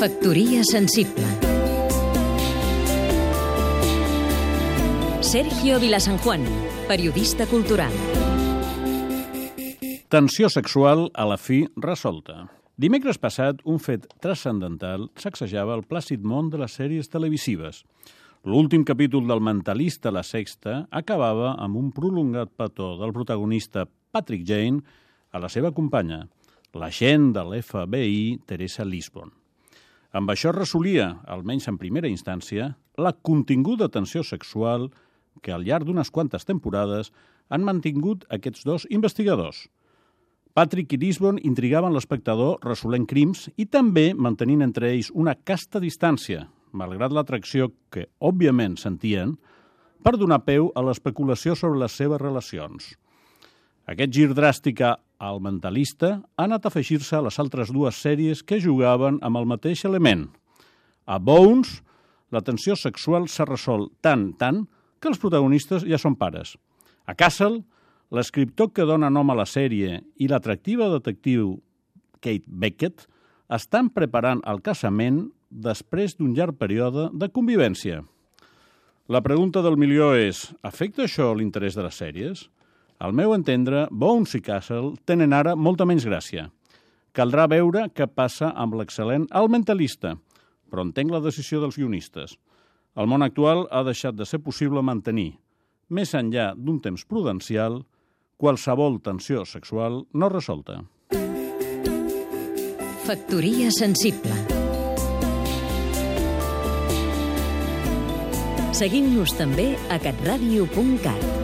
Factoria sensible Sergio Vilasanjuan, periodista cultural Tensió sexual a la fi resolta. Dimecres passat, un fet transcendental sacsejava el plàcid món de les sèries televisives. L'últim capítol del Mentalista La Sexta acabava amb un prolongat petó del protagonista Patrick Jane a la seva companya, l'agent de l'FBI Teresa Lisbon. Amb això resolia, almenys en primera instància, la continguda tensió sexual que al llarg d'unes quantes temporades han mantingut aquests dos investigadors. Patrick i Lisbon intrigaven l'espectador resolent crims i també mantenint entre ells una casta distància, malgrat l'atracció que, òbviament, sentien, per donar peu a l'especulació sobre les seves relacions. Aquest gir dràstic al mentalista ha anat a afegir-se a les altres dues sèries que jugaven amb el mateix element. A Bones, la tensió sexual s'ha resolt tant, tant, que els protagonistes ja són pares. A Castle, l'escriptor que dona nom a la sèrie i l'atractiva detectiu Kate Beckett estan preparant el casament després d'un llarg període de convivència. La pregunta del milió és, afecta això l'interès de les sèries? Al meu entendre, Bones i Castle tenen ara molta menys gràcia. Caldrà veure què passa amb l'excel·lent El Mentalista, però entenc la decisió dels guionistes. El món actual ha deixat de ser possible mantenir, més enllà d'un temps prudencial, qualsevol tensió sexual no resolta. Factoria sensible Seguim-nos també a catradio.cat